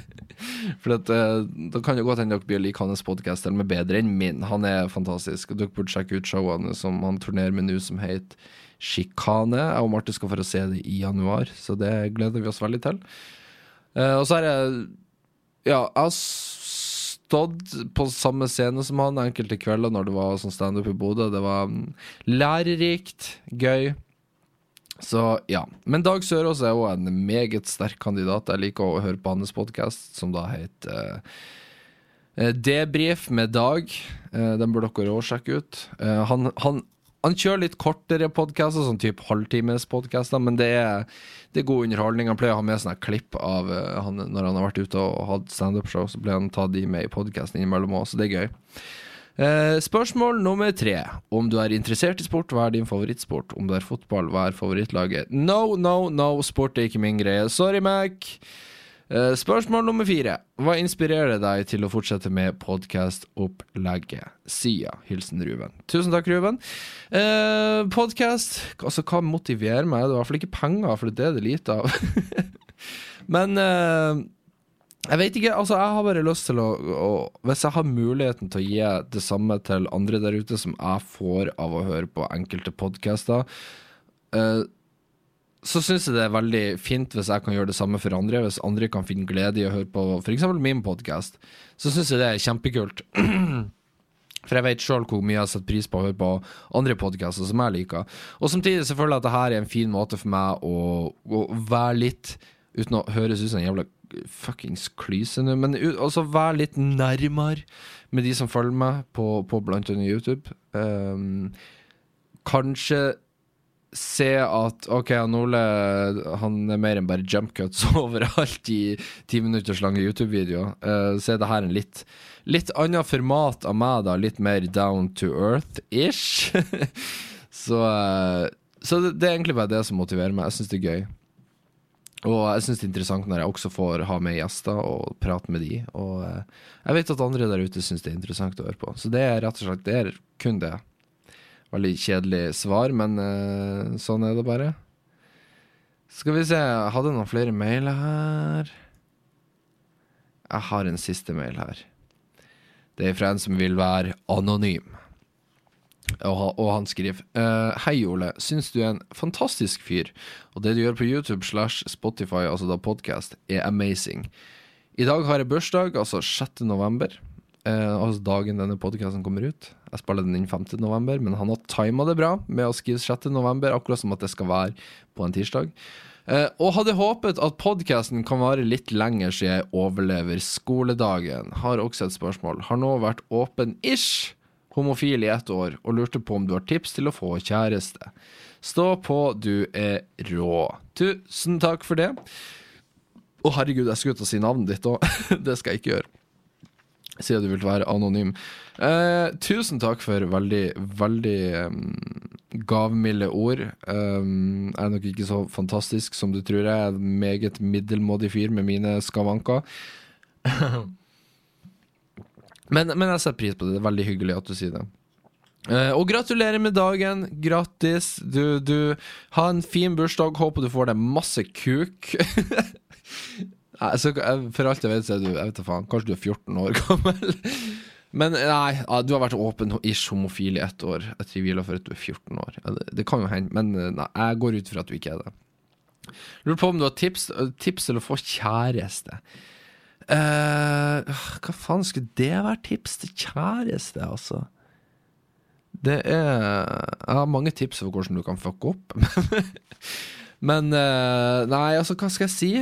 for at, eh, Da kan det godt hende dere blir like hans podkast, eller med bedre enn min. Han er fantastisk. Dere burde sjekke ut showene som han turnerer med nå, som heter Sjikane. Jeg og Marte skal få se det i januar, så det gleder vi oss veldig til. Uh, og så er jeg Ja, jeg har stått på samme scene som han enkelte kvelder når det var sånn standup i Bodø. Det var um, lærerikt, gøy. Så ja. Men Dag Sørås er òg en meget sterk kandidat. Jeg liker å høre på hans podkast, som da heter uh, Debrif med Dag. Den bør dere òg sjekke ut. Han, han, han kjører litt kortere podkaster, sånn type halvtimespodkaster, men det er, det er, god underholdning. Han pleier å ha med sånne klipp av uh, han, når han har vært ute og hatt standup-show, så pleier han tatt ta de med i podkasten innimellom òg, så det er gøy. Uh, spørsmål nummer tre. Om du er interessert i sport, hva er din favorittsport? Om du er fotball, hva er favorittlaget? No, no, no, sport er ikke min greie. Sorry, Mac. Uh, spørsmål nummer fire. Hva inspirerer deg til å fortsette med podkastopplegget? Sia. Hilsen Ruben. Tusen takk, Ruben. Eh, Podkast Altså, hva motiverer meg? Det er i hvert fall ikke penger, for det er det lite av. Men eh, jeg vet ikke. Altså, jeg har bare lyst til å, å, Hvis jeg har muligheten til å gi det samme til andre der ute som jeg får av å høre på enkelte podkaster uh, så syns jeg det er veldig fint hvis jeg kan gjøre det samme for andre. Hvis andre kan finne glede i å høre på f.eks. min podkast, så syns jeg det er kjempekult. For jeg vet sjøl hvor mye jeg setter pris på å høre på andre podkaster som jeg liker. Og samtidig selvfølgelig at det her er en fin måte for meg å, å være litt Uten å høres ut som en jævla fuckings klyse nå, men også være litt nærmere med de som følger meg på, på blant annet YouTube. Um, kanskje se at OK, han Ole han er mer enn bare jump cuts overalt i ti minutters lange YouTube-videoer. Uh, så er det her en litt, litt annet format av meg, da. Litt mer down to earth-ish. så, uh, så det, det, er egentlig bare det som motiverer meg. Jeg syns det er gøy. Og jeg syns det er interessant når jeg også får ha med gjester og prate med de. Og uh, jeg vet at andre der ute syns det er interessant å høre på. Så det er rett og slett det er kun det. Veldig kjedelig svar, men uh, sånn er det bare. Skal vi se, jeg hadde noen flere mail her. Jeg har en siste mail her. Det er fra en som vil være anonym. Og, han skriver uh, Hei, Ole. Syns du er en fantastisk fyr, og det du gjør på YouTube slash Spotify, altså da podcast, er amazing. I dag har jeg bursdag, altså 6. november. Uh, altså dagen denne podkasten kommer ut. Jeg spiller den inn 5. november, men han har tima det bra med å skrive 6. november, akkurat som at det skal være på en tirsdag. Uh, og hadde håpet at podkasten kan vare litt lenger siden jeg overlever skoledagen. Har også et spørsmål. Har nå vært åpen-ish homofil i ett år og lurte på om du har tips til å få kjæreste. Stå på, du er rå. Tusen takk for det. Å, herregud, jeg skulle ut og si navnet ditt òg. det skal jeg ikke gjøre siden du vil være anonym. Eh, tusen takk for veldig, veldig um, gavmilde ord. Um, jeg er nok ikke så fantastisk som du tror. Jeg er en meget middelmådig fyr med mine skavanker. men, men, jeg setter pris på det. Det er veldig hyggelig at du sier det. Uh, og gratulerer med dagen. Grattis. Du, du har en fin bursdag. Håper du får deg masse kuk. Altså, for alt jeg vet, så er du jeg vet faen, kanskje du er 14 år gammel. Men nei, du har vært åpen-ish homofil i ett år. Jeg tviler for at du er 14 år. Det, kan jo hende, men nei, jeg går ut fra at du ikke er det. Lurer på om du har tips, tips til å få kjæreste. Uh, hva faen skulle det være tips til kjæreste, altså? Det er Jeg har mange tips for hvordan du kan fucke opp. men uh, nei, altså, hva skal jeg si?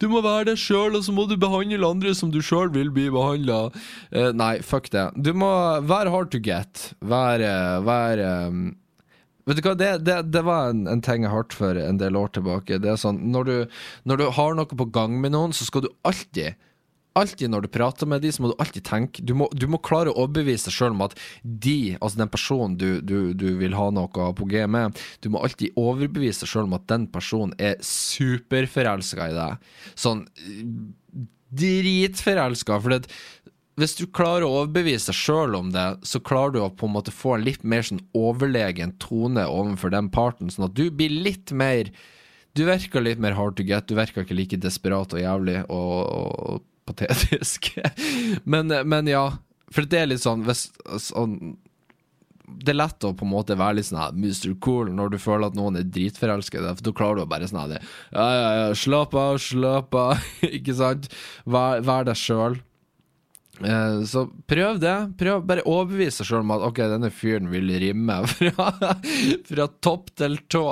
Du må være deg sjøl, og så må du behandle andre som du sjøl vil bli behandla. Uh, nei, fuck det. Du må være hard to get. Være, være um, Vet du hva, det, det, det var en, en, ting jeg hørte for en del år tilbake. Det er sånn, når du, når du har noe på gang med noen, så skal du alltid alltid når du prater med dem, så må du alltid tenke Du må, du må klare å overbevise deg sjøl om at de, altså den personen du, du, du, vil ha noe på G med, du må alltid overbevise deg sjøl om at den personen er superforelska i deg. Sånn dritforelska. For det, hvis du klarer å overbevise deg sjøl om det, så klarer du å på en måte få en litt mer sånn overlegen tone overfor den parten, sånn at du blir litt mer Du virker litt mer hard to get, du virker ikke like desperat og jævlig og, og patetisk. men, men, ja, for det er litt sånn hvis, sånn, det er lett å på en måte være litt sånn her Mr. Cool når du føler at noen er dritforelsket. For da klarer du å bare sånn Ja, ja, ja, slapp av, slapp av. ikke sant? Vær, vær deg sjøl. Eh, så prøv det. Prøv Bare overbevise deg sjøl om at ok, denne fyren vil rimme fra, fra topp til tå.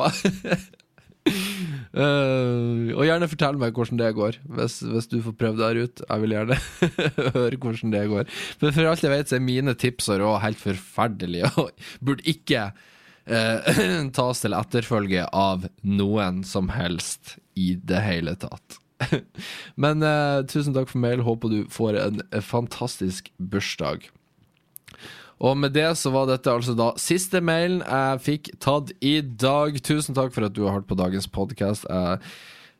Uh, og gjerne fortell meg hvordan det går, hvis, hvis du får prøvd det her ut. Jeg vil gjerne høre hvordan det går. Men for alt jeg vet, så er mine tips og råd helt forferdelige og burde ikke uh, tas til etterfølge av noen som helst i det hele tatt. Men uh, tusen takk for mail. Håper du får en fantastisk bursdag. Og med det så var dette altså da siste mailen jeg fikk tatt i dag. Tusen takk for at du har hørt på dagens podkast.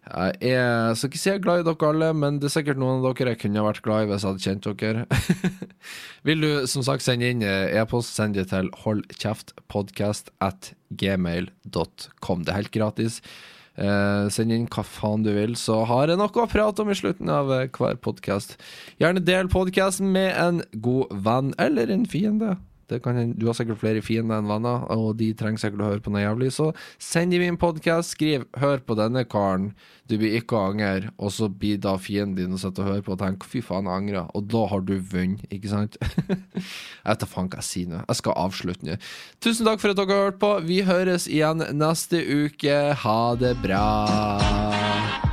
Jeg, jeg skal ikke si jeg er glad i dere alle, men det er sikkert noen av dere jeg kunne vært glad i hvis jeg hadde kjent dere. Vil du som sagt sende inn e-post, send det til holdkjeftpodkast at gmail.com. Det er helt gratis. Eh, send inn hva faen du vil, så har jeg noe å prate om i slutten av eh, hver podkast. Gjerne del podkasten med en god venn eller en fiende. Kan, du har sikkert flere fiender enn venner, og de trenger sikkert å høre på noe jævlig. Så send dem en podkast, skriv 'hør på denne karen', du blir ikke å angre, og så blir da fienden din å sitte og høre på og tenke 'fy faen, jeg angrer', og da har du vunnet, ikke sant? jeg vet da faen hva jeg sier nå. Jeg skal avslutte nå. Tusen takk for at dere har hørt på. Vi høres igjen neste uke. Ha det bra.